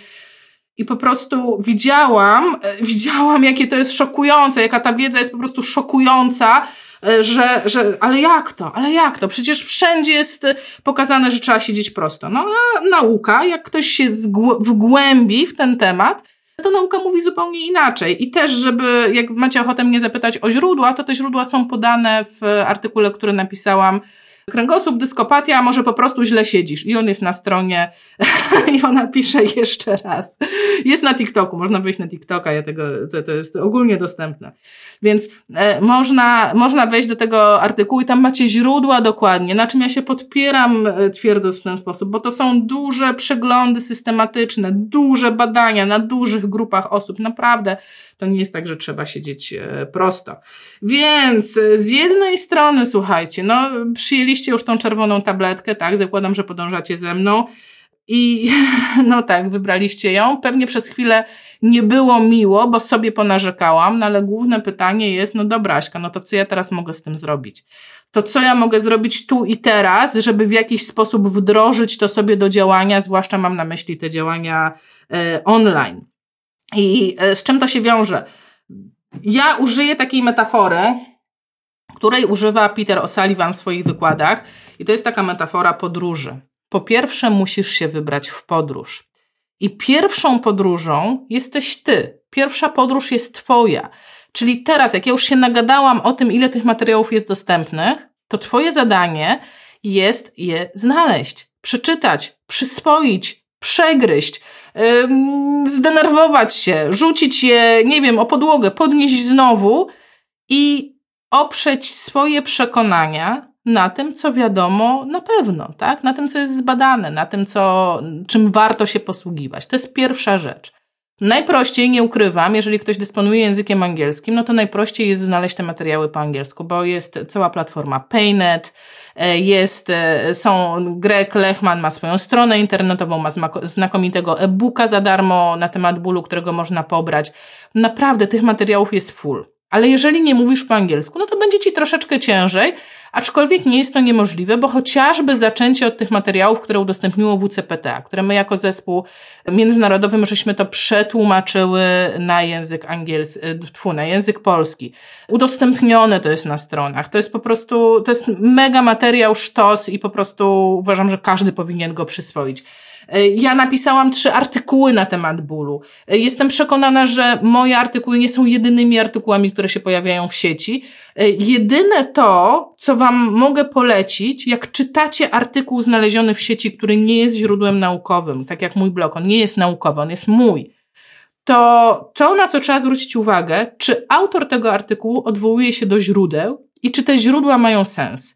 I po prostu widziałam, e, widziałam, jakie to jest szokujące, jaka ta wiedza jest po prostu szokująca, e, że, że, ale jak to, ale jak to? Przecież wszędzie jest pokazane, że trzeba siedzieć prosto. No a nauka, jak ktoś się wgłębi w ten temat, to nauka mówi zupełnie inaczej. I też, żeby, jak macie ochotę mnie zapytać o źródła, to te źródła są podane w artykule, który napisałam. Kręgosłup, dyskopatia, może po prostu źle siedzisz. I on jest na stronie, i ona pisze jeszcze raz. Jest na TikToku, można wejść na TikToka, ja tego, to, to jest ogólnie dostępne. Więc e, można, można wejść do tego artykułu i tam macie źródła dokładnie, na czym ja się podpieram, e, twierdząc w ten sposób, bo to są duże przeglądy systematyczne, duże badania na dużych grupach osób. Naprawdę to nie jest tak, że trzeba siedzieć e, prosto. Więc e, z jednej strony, słuchajcie, no przyjęliście już tą czerwoną tabletkę, tak? Zakładam, że podążacie ze mną. I no tak, wybraliście ją. Pewnie przez chwilę nie było miło, bo sobie ponarzekałam, no ale główne pytanie jest, no dobra, Aśka, no to co ja teraz mogę z tym zrobić? To co ja mogę zrobić tu i teraz, żeby w jakiś sposób wdrożyć to sobie do działania, zwłaszcza mam na myśli te działania e, online. I e, z czym to się wiąże? Ja użyję takiej metafory, której używa Peter O'Sullivan w swoich wykładach, i to jest taka metafora podróży. Po pierwsze, musisz się wybrać w podróż. I pierwszą podróżą jesteś ty. Pierwsza podróż jest twoja. Czyli teraz, jak ja już się nagadałam o tym, ile tych materiałów jest dostępnych, to twoje zadanie jest je znaleźć, przeczytać, przyswoić, przegryźć, zdenerwować się, rzucić je, nie wiem, o podłogę, podnieść znowu i oprzeć swoje przekonania na tym, co wiadomo na pewno, tak? Na tym, co jest zbadane, na tym, co, czym warto się posługiwać. To jest pierwsza rzecz. Najprościej, nie ukrywam, jeżeli ktoś dysponuje językiem angielskim, no to najprościej jest znaleźć te materiały po angielsku, bo jest cała platforma Paynet, e, jest, e, są, Greg Lechman ma swoją stronę internetową, ma znakomitego e-booka za darmo na temat bólu, którego można pobrać. Naprawdę tych materiałów jest full. Ale jeżeli nie mówisz po angielsku, no to będzie ci troszeczkę ciężej, aczkolwiek nie jest to niemożliwe, bo chociażby zaczęcie od tych materiałów, które udostępniło WCPT, które my jako zespół międzynarodowy, my żeśmy to przetłumaczyły na język angielski, tfu, na język polski. Udostępnione to jest na stronach. To jest po prostu, to jest mega materiał, sztos i po prostu uważam, że każdy powinien go przyswoić. E, ja napisałam trzy artykuły na temat bólu. E, jestem przekonana, że moje artykuły nie są jedynymi artykułami, które się pojawiają w sieci. E, jedyne to, co Wam mogę polecić, jak czytacie artykuł znaleziony w sieci, który nie jest źródłem naukowym, tak jak mój blog, on nie jest naukowy, on jest mój to to, na co trzeba zwrócić uwagę, czy autor tego artykułu odwołuje się do źródeł i czy te źródła mają sens.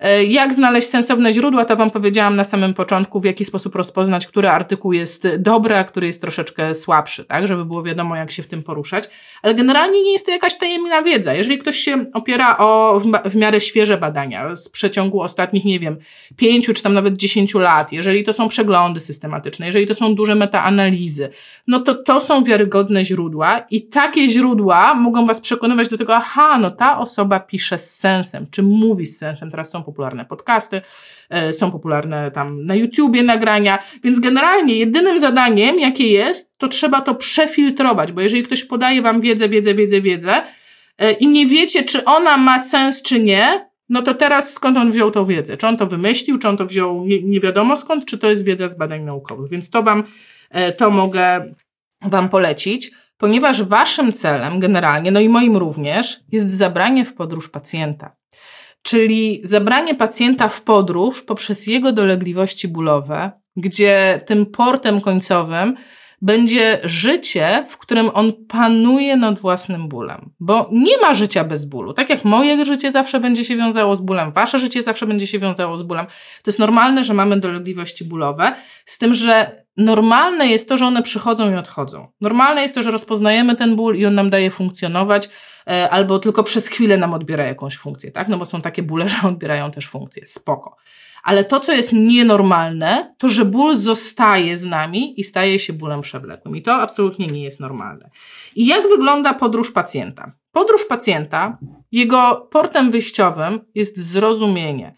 E, jak znaleźć sensowne źródła, to Wam powiedziałam na samym początku, w jaki sposób rozpoznać, który artykuł jest dobry, a który jest troszeczkę słabszy, tak, żeby było wiadomo, jak się w tym poruszać. Ale generalnie nie jest to jakaś tajemna wiedza. Jeżeli ktoś się opiera o w miarę świeże badania z przeciągu ostatnich, nie wiem, pięciu czy tam nawet dziesięciu lat, jeżeli to są przeglądy systematyczne, jeżeli to są duże metaanalizy, no to to są wiarygodne źródła i takie źródła mogą Was przekonywać do tego, aha, no ta osoba pisze z sensem, czy mówi z sensem. Teraz są popularne podcasty, e, są popularne tam na YouTubie nagrania, więc generalnie jedynym zadaniem, jakie jest, to trzeba to przefiltrować, bo jeżeli ktoś podaje wam wiedzę, wiedzę, wiedzę, wiedzę e, i nie wiecie, czy ona ma sens, czy nie, no to teraz skąd on wziął tą wiedzę? Czy on to wymyślił, czy on to wziął nie, nie wiadomo skąd, czy to jest wiedza z badań naukowych. Więc to wam, e, to mogę wam polecić, ponieważ waszym celem generalnie, no i moim również, jest zabranie w podróż pacjenta. Czyli zabranie pacjenta w podróż poprzez jego dolegliwości bólowe, gdzie tym portem końcowym będzie życie, w którym on panuje nad własnym bólem. Bo nie ma życia bez bólu. Tak jak moje życie zawsze będzie się wiązało z bólem, wasze życie zawsze będzie się wiązało z bólem. To jest normalne, że mamy dolegliwości bólowe, z tym, że normalne jest to, że one przychodzą i odchodzą. Normalne jest to, że rozpoznajemy ten ból i on nam daje funkcjonować, e, albo tylko przez chwilę nam odbiera jakąś funkcję, tak? No bo są takie bóle, że odbierają też funkcję. Spoko. Ale to, co jest nienormalne, to że ból zostaje z nami i staje się bólem przewlekłym. I to absolutnie nie jest normalne. I jak wygląda podróż pacjenta? Podróż pacjenta, jego portem wyjściowym jest zrozumienie.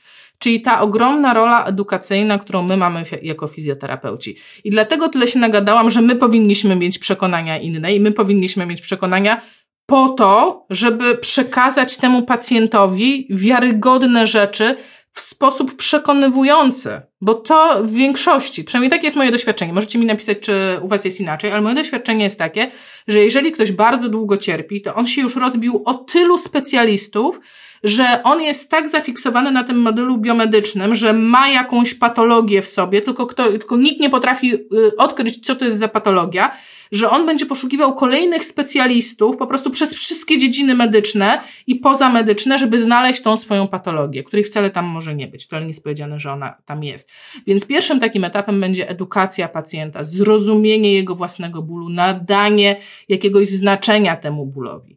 Czyli ta ogromna rola edukacyjna, którą my mamy jako fizjoterapeuci. I dlatego tyle się nagadałam, że my powinniśmy mieć przekonania inne i my powinniśmy mieć przekonania po to, żeby przekazać temu pacjentowi wiarygodne rzeczy, w sposób przekonywujący, bo to w większości, przynajmniej takie jest moje doświadczenie, możecie mi napisać, czy u Was jest inaczej, ale moje doświadczenie jest takie, że jeżeli ktoś bardzo długo cierpi, to on się już rozbił o tylu specjalistów, że on jest tak zafiksowany na tym modelu biomedycznym, że ma jakąś patologię w sobie, tylko, kto, tylko nikt nie potrafi y, odkryć, co to jest za patologia, że on będzie poszukiwał kolejnych specjalistów po prostu przez wszystkie dziedziny medyczne i pozamedyczne, żeby znaleźć tą swoją patologię, której wcale tam może nie być. Wcale nie jest powiedziane, że ona tam jest. Więc pierwszym takim etapem będzie edukacja pacjenta, zrozumienie jego własnego bólu, nadanie jakiegoś znaczenia temu bólowi.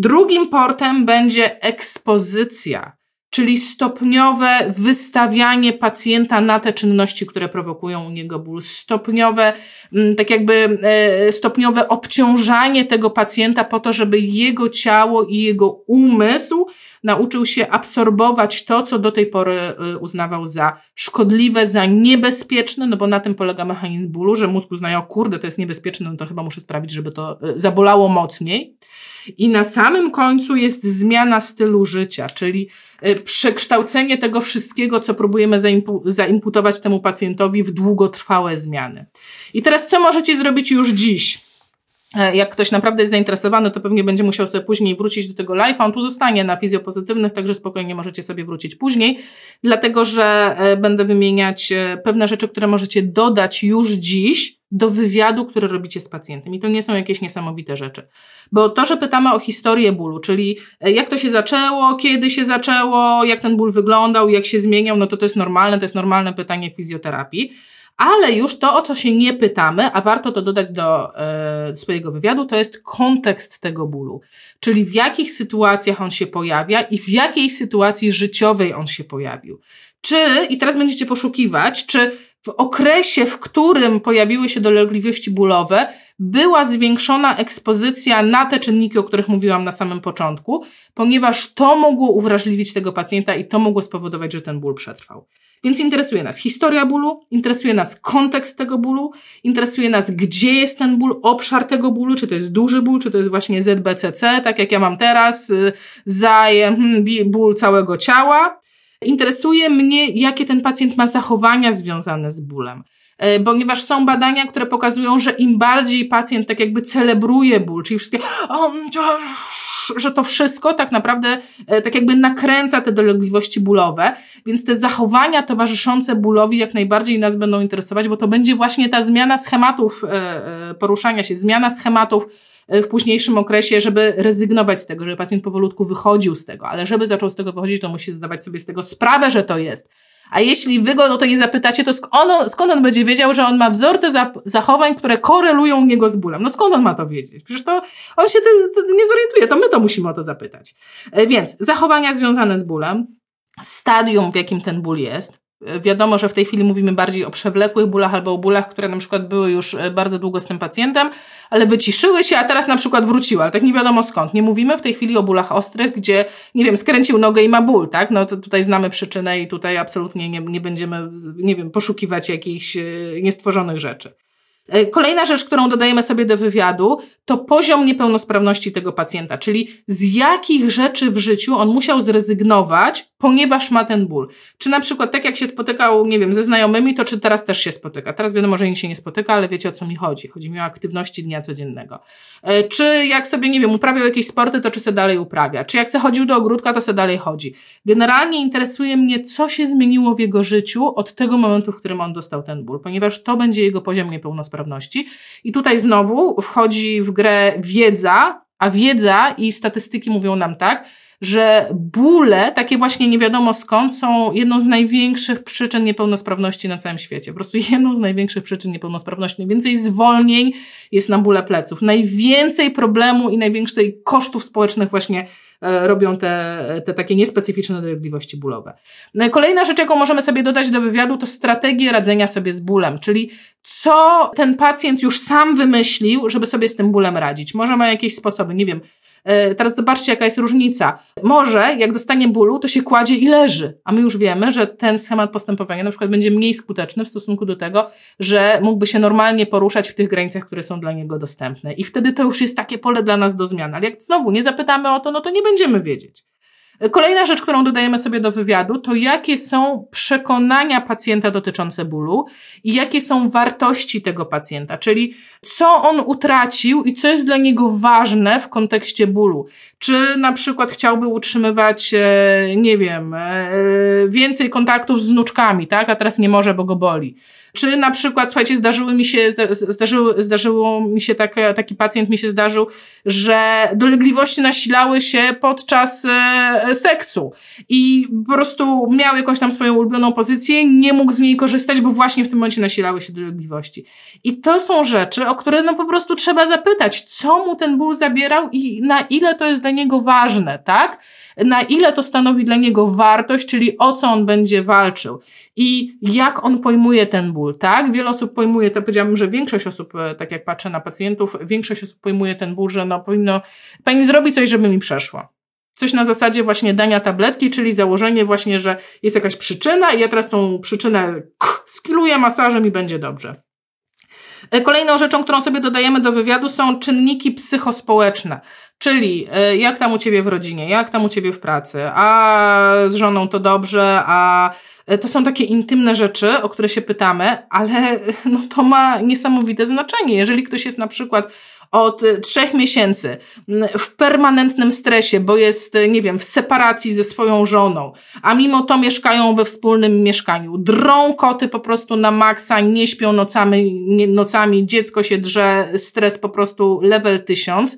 Drugim portem będzie ekspozycja, czyli stopniowe wystawianie pacjenta na te czynności, które prowokują u niego ból, stopniowe, mm, tak jakby e, stopniowe obciążanie tego pacjenta po to, żeby jego ciało i jego umysł nauczył się absorbować to, co do tej pory y, uznawał za szkodliwe, za niebezpieczne, no bo na tym polega mechanizm bólu, że mózg uznaje, o kurde, to jest niebezpieczne, no to chyba muszę sprawić, żeby to y, zabolało mocniej. I na samym końcu jest zmiana stylu życia, czyli przekształcenie tego wszystkiego, co próbujemy zaimpu zaimputować temu pacjentowi w długotrwałe zmiany. I teraz co możecie zrobić już dziś? E, jak ktoś naprawdę jest zainteresowany, to pewnie będzie musiał sobie później wrócić do tego live'a. On tu zostanie na fizjopozytywnych, także spokojnie możecie sobie wrócić później, dlatego że e, będę wymieniać e, pewne rzeczy, które możecie dodać już dziś do wywiadu, który robicie z pacjentem. I to nie są jakieś niesamowite rzeczy. Bo to, że pytamy o historię bólu, czyli jak to się zaczęło, kiedy się zaczęło, jak ten ból wyglądał, jak się zmieniał, no to to jest normalne, to jest normalne pytanie fizjoterapii. Ale już to, o co się nie pytamy, a warto to dodać do e, swojego wywiadu, to jest kontekst tego bólu. Czyli w jakich sytuacjach on się pojawia i w jakiej sytuacji życiowej on się pojawił. Czy, i teraz będziecie poszukiwać, czy w okresie, w którym pojawiły się dolegliwości bólowe, była zwiększona ekspozycja na te czynniki, o których mówiłam na samym początku, ponieważ to mogło uwrażliwić tego pacjenta i to mogło spowodować, że ten ból przetrwał. Więc interesuje nas historia bólu, interesuje nas kontekst tego bólu, interesuje nas, gdzie jest ten ból, obszar tego bólu, czy to jest duży ból, czy to jest właśnie ZBCC, tak jak ja mam teraz, y, zajem hmm, ból całego ciała. Interesuje mnie, jakie ten pacjent ma zachowania związane z bólem e, ponieważ są badania, które pokazują, że im bardziej pacjent tak jakby celebruje ból, czyli wszystkie że to wszystko tak naprawdę e, tak jakby nakręca te dolegliwości bólowe, więc te zachowania towarzyszące bólowi jak najbardziej nas będą interesować, bo to będzie właśnie ta zmiana schematów e, e, poruszania się, zmiana schematów w późniejszym okresie, żeby rezygnować z tego, żeby pacjent powolutku wychodził z tego, ale żeby zaczął z tego wychodzić, to musi zdawać sobie z tego sprawę, że to jest. A jeśli wy go o to nie zapytacie, to skąd on, skąd on będzie wiedział, że on ma wzorce zachowań, które korelują niego z bólem? No skąd on ma to wiedzieć? Przecież to on się nie zorientuje, to my to musimy o to zapytać. E, więc zachowania związane z bólem, stadium, w jakim ten ból jest, Wiadomo, że w tej chwili mówimy bardziej o przewlekłych bólach albo o bólach, które na przykład były już e, bardzo długo z tym pacjentem, ale wyciszyły się, a teraz na przykład wróciły, ale tak nie wiadomo skąd. Nie mówimy w tej chwili o bólach ostrych, gdzie, nie wiem, skręcił nogę i ma ból, tak? No to tutaj znamy przyczynę i tutaj absolutnie nie, nie będziemy, nie wiem, poszukiwać jakichś e, niestworzonych rzeczy. E, kolejna rzecz, którą dodajemy sobie do wywiadu, to poziom niepełnosprawności tego pacjenta, czyli z jakich rzeczy w życiu on musiał zrezygnować, ponieważ ma ten ból. Czy na przykład tak jak się spotykał, nie wiem, ze znajomymi, to czy teraz też się spotyka. Teraz wiadomo, że nikt się nie spotyka, ale wiecie o co mi chodzi. Chodzi mi o aktywności dnia codziennego. E, czy jak sobie, nie wiem, uprawiał jakieś sporty, to czy se dalej uprawia. Czy jak se chodził do ogródka, to se dalej chodzi. Generalnie interesuje mnie, co się zmieniło w jego życiu od tego momentu, w którym on dostał ten ból, ponieważ to będzie jego poziom niepełnosprawności. I tutaj znowu wchodzi w grę wiedza, a wiedza i statystyki mówią nam tak, że bóle, takie właśnie nie wiadomo skąd, są jedną z największych przyczyn niepełnosprawności na całym świecie. Po prostu jedną z największych przyczyn niepełnosprawności. Najwięcej zwolnień jest na bóle pleców. Najwięcej problemu i największej kosztów społecznych właśnie e, robią te, te takie niespecyficzne dolegliwości bólowe. No kolejna rzecz, jaką możemy sobie dodać do wywiadu, to strategie radzenia sobie z bólem, czyli co ten pacjent już sam wymyślił, żeby sobie z tym bólem radzić. Może ma jakieś sposoby, nie wiem, teraz zobaczcie, jaka jest różnica. Może, jak dostanie bólu, to się kładzie i leży, a my już wiemy, że ten schemat postępowania na przykład będzie mniej skuteczny w stosunku do tego, że mógłby się normalnie poruszać w tych granicach, które są dla niego dostępne. I wtedy to już jest takie pole dla nas do zmian. Ale jak znowu nie zapytamy o to, no to nie będziemy wiedzieć. Kolejna rzecz, którą dodajemy sobie do wywiadu, to jakie są przekonania pacjenta dotyczące bólu i jakie są wartości tego pacjenta, czyli co on utracił i co jest dla niego ważne w kontekście bólu. Czy na przykład chciałby utrzymywać, e, nie wiem, e, więcej kontaktów z wnuczkami, tak, a teraz nie może, bo go boli czy na przykład, słuchajcie, zdarzyły mi się, zdarzyło, zdarzyło mi się taki, taki pacjent mi się zdarzył, że dolegliwości nasilały się podczas e, seksu i po prostu miał jakąś tam swoją ulubioną pozycję, nie mógł z niej korzystać, bo właśnie w tym momencie nasilały się dolegliwości. I to są rzeczy, o które no po prostu trzeba zapytać, co mu ten ból zabierał i na ile to jest dla niego ważne, tak? Na ile to stanowi dla niego wartość, czyli o co on będzie walczył i jak on pojmuje ten ból, tak? Wiele osób pojmuje, to powiedziałabym, że większość osób, e, tak jak patrzę na pacjentów, większość osób pojmuje ten ból, że no powinno, pani zrobić coś, żeby mi przeszło. Coś na zasadzie właśnie dania tabletki, czyli założenie właśnie, że jest jakaś przyczyna i ja teraz tą przyczynę skiluję masażem i będzie dobrze. E, kolejną rzeczą, którą sobie dodajemy do wywiadu są czynniki psychospołeczne. Czyli e, jak tam u ciebie w rodzinie, jak tam u ciebie w pracy, a z żoną to dobrze, a e, to są takie intymne rzeczy, o które się pytamy, ale no, to ma niesamowite znaczenie. Jeżeli ktoś jest na przykład od trzech miesięcy w permanentnym stresie, bo jest, nie wiem, w separacji ze swoją żoną, a mimo to mieszkają we wspólnym mieszkaniu. Drą koty po prostu na maksa, nie śpią nocami, nocami dziecko się drze, stres po prostu level tysiąc.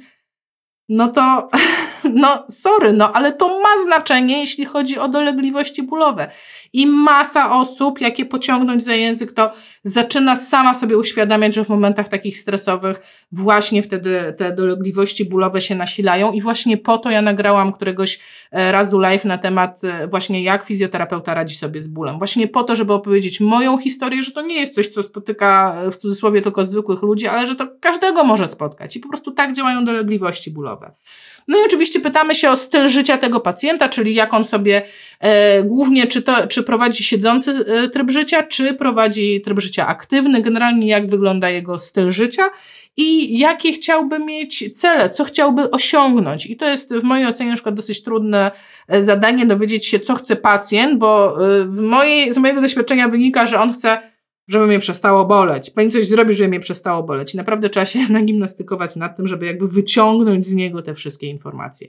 No to, no sorry, no ale to ma znaczenie, jeśli chodzi o dolegliwości bólowe. I masa osób, jakie pociągnąć za język, to zaczyna sama sobie uświadamiać, że w momentach takich stresowych właśnie wtedy te dolegliwości bólowe się nasilają i właśnie po to ja nagrałam któregoś e, razu live na temat e, właśnie jak fizjoterapeuta radzi sobie z bólem. Właśnie po to, żeby opowiedzieć moją historię, że to nie jest coś, co spotyka e, w cudzysłowie tylko zwykłych ludzi, ale że to każdego może spotkać i po prostu tak działają dolegliwości bólowe. No i oczywiście pytamy się o styl życia tego pacjenta, czyli jak on sobie e, głównie, czy, to, czy prowadzi siedzący e, tryb życia, czy prowadzi tryb życia aktywny, generalnie jak wygląda jego styl życia i jakie chciałby mieć cele, co chciałby osiągnąć. I to jest w mojej ocenie na przykład dosyć trudne e, zadanie dowiedzieć się, co chce pacjent, bo e, w mojej, z mojego doświadczenia wynika, że on chce żeby mnie przestało boleć. Pani coś zrobi, żeby mnie przestało boleć. I naprawdę trzeba się nagimnastykować nad tym, żeby jakby wyciągnąć z niego te wszystkie informacje.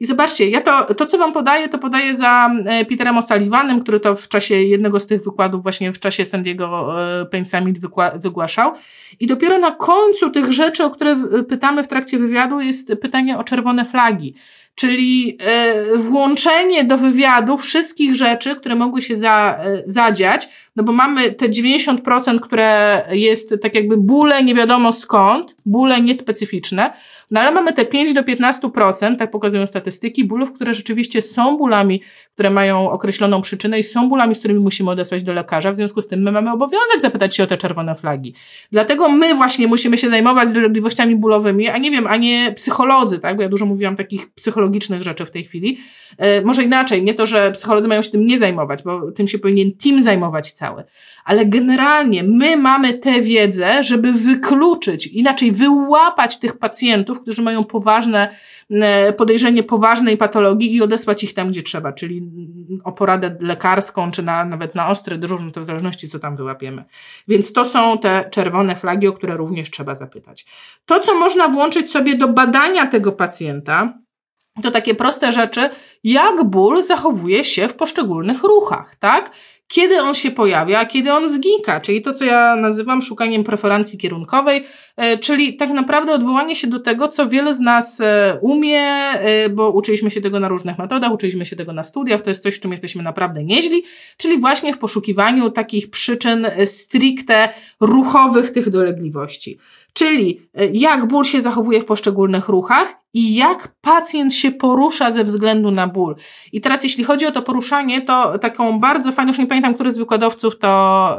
I zobaczcie, ja to, to co wam podaję, to podaję za e, Peterem O'Sullivanem, który to w czasie jednego z tych wykładów, właśnie w czasie Sandiego e, Pain Summit wygłaszał. I dopiero na końcu tych rzeczy, o które pytamy w trakcie wywiadu, jest pytanie o czerwone flagi czyli e, włączenie do wywiadu wszystkich rzeczy, które mogły się za, zadziać, no bo mamy te 90%, które jest tak jakby bóle nie wiadomo skąd, bóle niespecyficzne, no ale mamy te 5 do 15%, tak pokazują statystyki, bólów, które rzeczywiście są bólami, które mają określoną przyczynę i są bólami, z którymi musimy odesłać do lekarza. W związku z tym my mamy obowiązek zapytać się o te czerwone flagi. Dlatego my właśnie musimy się zajmować dolegliwościami bólowymi, a nie wiem, a nie psycholodzy, tak? Bo ja dużo mówiłam takich psychologicznych rzeczy w tej chwili. E, może inaczej, nie to, że psycholodzy mają się tym nie zajmować, bo tym się powinien team zajmować cały. Ale generalnie my mamy tę wiedzę, żeby wykluczyć, inaczej wyłapać tych pacjentów, którzy mają poważne e, podejrzenie poważnej patologii i odesłać ich tam, gdzie trzeba, czyli o poradę lekarską, czy na, nawet na ostry dyżur, no to w zależności, co tam wyłapiemy. Więc to są te czerwone flagi, o które również trzeba zapytać. To, co można włączyć sobie do badania tego pacjenta, to takie proste rzeczy, jak ból zachowuje się w poszczególnych ruchach, tak? Kiedy on się pojawia, kiedy on zgika, czyli to, co ja nazywam szukaniem preferencji kierunkowej, czyli tak naprawdę odwołanie się do tego, co wiele z nas e, umie, e, bo uczyliśmy się tego na różnych metodach, uczyliśmy się tego na studiach, to jest coś, w czym jesteśmy naprawdę nieźli, czyli właśnie w poszukiwaniu takich przyczyn stricte ruchowych tych dolegliwości. Czyli jak ból się zachowuje w poszczególnych ruchach i jak pacjent się porusza ze względu na ból. I teraz, jeśli chodzi o to poruszanie, to taką bardzo fajną, już nie pamiętam, który z wykładowców to,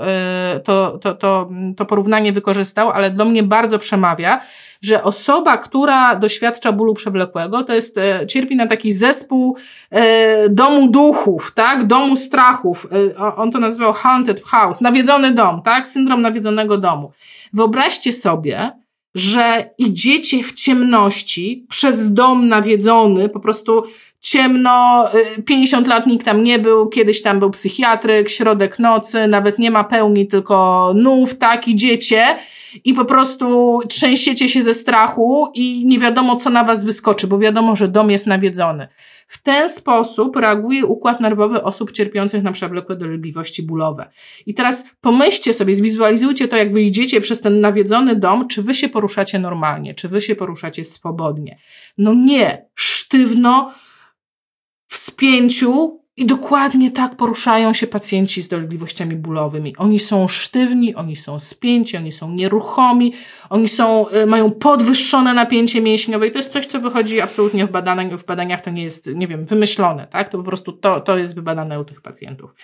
to, to, to, to porównanie wykorzystał, ale do mnie bardzo przemawia, że osoba, która doświadcza bólu przewlekłego, to jest, y, cierpi na taki zespół y, domu duchów, tak? Domu strachów. On to nazywał haunted house, nawiedzony dom, tak? Syndrom nawiedzonego domu. Wyobraźcie sobie, że idziecie w ciemności przez dom nawiedzony, po prostu ciemno, 50 y, lat nikt tam nie był, kiedyś tam był psychiatryk, środek nocy, nawet nie ma pełni, tylko nów, tak, idziecie i po prostu trzęsiecie się ze strachu i nie wiadomo, co na was wyskoczy, bo wiadomo, że dom jest nawiedzony. W ten sposób reaguje układ nerwowy osób cierpiących na przewlekłe dolegliwości bólowe. I teraz pomyślcie sobie, zwizualizujcie to, jak wyjdziecie przez ten nawiedzony dom, czy wy się poruszacie normalnie, czy wy się poruszacie swobodnie. No nie, sztywno, w spięciu, i dokładnie tak poruszają się pacjenci z dolegliwościami bólowymi. Oni są sztywni, oni są spięci, oni są nieruchomi, oni są, y, mają podwyższone napięcie mięśniowe i to jest coś, co wychodzi absolutnie w badaniach, w badaniach to nie jest, nie wiem, wymyślone, tak? To po prostu to, to jest wybadane u tych pacjentów.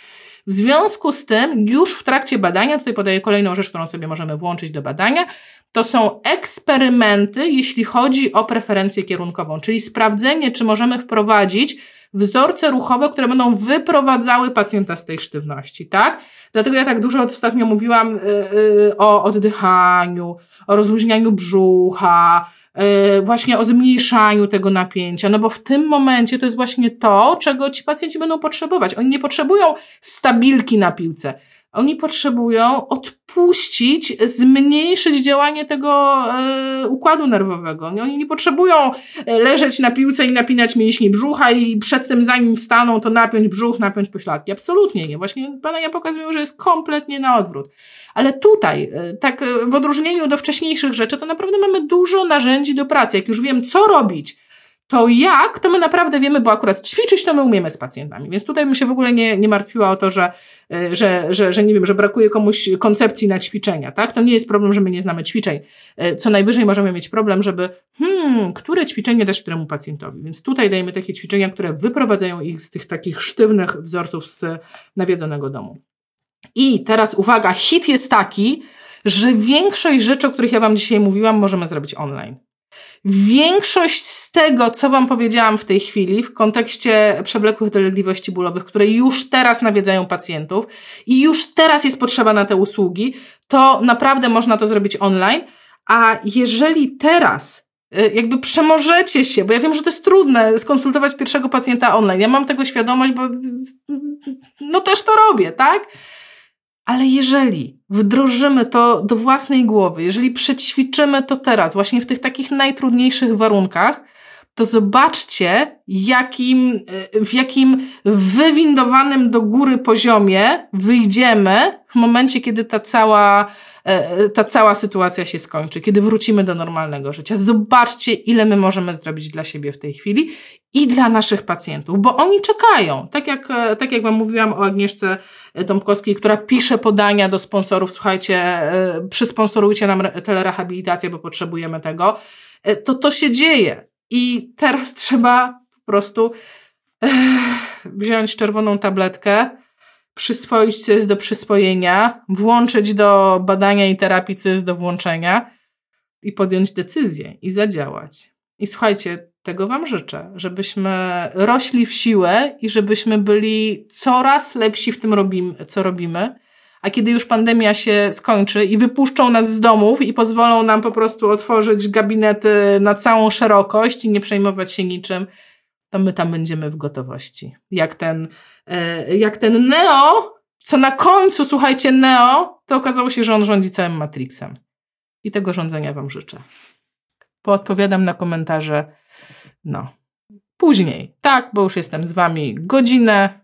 W związku z tym, już w trakcie badania, tutaj podaję kolejną rzecz, którą sobie możemy włączyć do badania, to są eksperymenty, jeśli chodzi o preferencję kierunkową, czyli sprawdzenie, czy możemy wprowadzić wzorce ruchowe, które będą wyprowadzały pacjenta z tej sztywności, tak? Dlatego ja tak dużo ostatnio mówiłam yy, o oddychaniu, o rozluźnianiu brzucha, yy, właśnie o zmniejszaniu tego napięcia, no bo w tym momencie to jest właśnie to, czego ci pacjenci będą potrzebować. Oni nie potrzebują stabilki na Oni potrzebują odpuścić, zmniejszyć działanie tego e, układu nerwowego. Oni nie potrzebują e, leżeć na piłce i napinać mięśni brzucha i przed tym zanim wstaną, to napiąć brzuch, napiąć pośladki. Absolutnie nie. Właśnie badania pokazują, że jest kompletnie na odwrót. Ale tutaj, e, tak w odróżnieniu do wcześniejszych rzeczy, to naprawdę mamy dużo narzędzi do pracy. Jak już wiem, co robić, to jak, to my naprawdę wiemy, bo akurat ćwiczyć to my umiemy z pacjentami. Więc tutaj bym się w ogóle nie, nie martwiła o to, że, e, że, że, że nie wiem, że brakuje komuś koncepcji na ćwiczenia, tak? To nie jest problem, że my nie znamy ćwiczeń. E, co najwyżej możemy mieć problem, żeby, hmm, które ćwiczenie dać któremu pacjentowi. Więc tutaj dajemy takie ćwiczenia, które wyprowadzają ich z tych takich sztywnych wzorców z nawiedzonego domu. I teraz uwaga, hit jest taki, że większość rzeczy, o których ja Wam dzisiaj mówiłam, możemy zrobić online. Większość z tego, co Wam powiedziałam w tej chwili, w kontekście przewlekłych dolegliwości bólowych, które już teraz nawiedzają pacjentów i już teraz jest potrzeba na te usługi, to naprawdę można to zrobić online. A jeżeli teraz y, jakby przemożecie się, bo ja wiem, że to jest trudne skonsultować pierwszego pacjenta online. Ja mam tego świadomość, bo no też to robię, tak? Ale jeżeli wdrożymy to do własnej głowy, jeżeli przećwiczymy to teraz, właśnie w tych takich najtrudniejszych warunkach, to zobaczcie, jakim, w jakim wywindowanym do góry poziomie wyjdziemy w momencie, kiedy ta cała, e, ta cała sytuacja się skończy, kiedy wrócimy do normalnego życia. Zobaczcie, ile my możemy zrobić dla siebie w tej chwili i dla naszych pacjentów, bo oni czekają. Tak jak, e, tak jak Wam mówiłam o Agnieszce Tomkowskiej, która pisze podania do sponsorów, słuchajcie, e, przysponsorujcie nam telerehabilitację, bo potrzebujemy tego, to to się dzieje. I teraz trzeba po prostu wziąć czerwoną tabletkę, przyswoić, co jest do przyswojenia, włączyć do badania i terapii, co jest do włączenia i podjąć decyzję i zadziałać. I słuchajcie, tego Wam życzę, żebyśmy rośli w siłę i żebyśmy byli coraz lepsi w tym, robim, co robimy a kiedy już pandemia się skończy i wypuszczą nas z domów i pozwolą nam po prostu otworzyć gabinety na całą szerokość i nie przejmować się niczym, to my tam będziemy w gotowości. Jak ten, e, jak ten Neo, co na końcu, słuchajcie, Neo, to okazało się, że on rządzi całym Matrixem. I tego rządzenia Wam życzę. Poodpowiadam na komentarze, no, później. Tak, bo już jestem z Wami godzinę.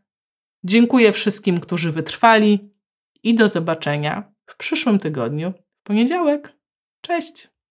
Dziękuję wszystkim, którzy wytrwali i do zobaczenia w przyszłym tygodniu, w poniedziałek. Cześć!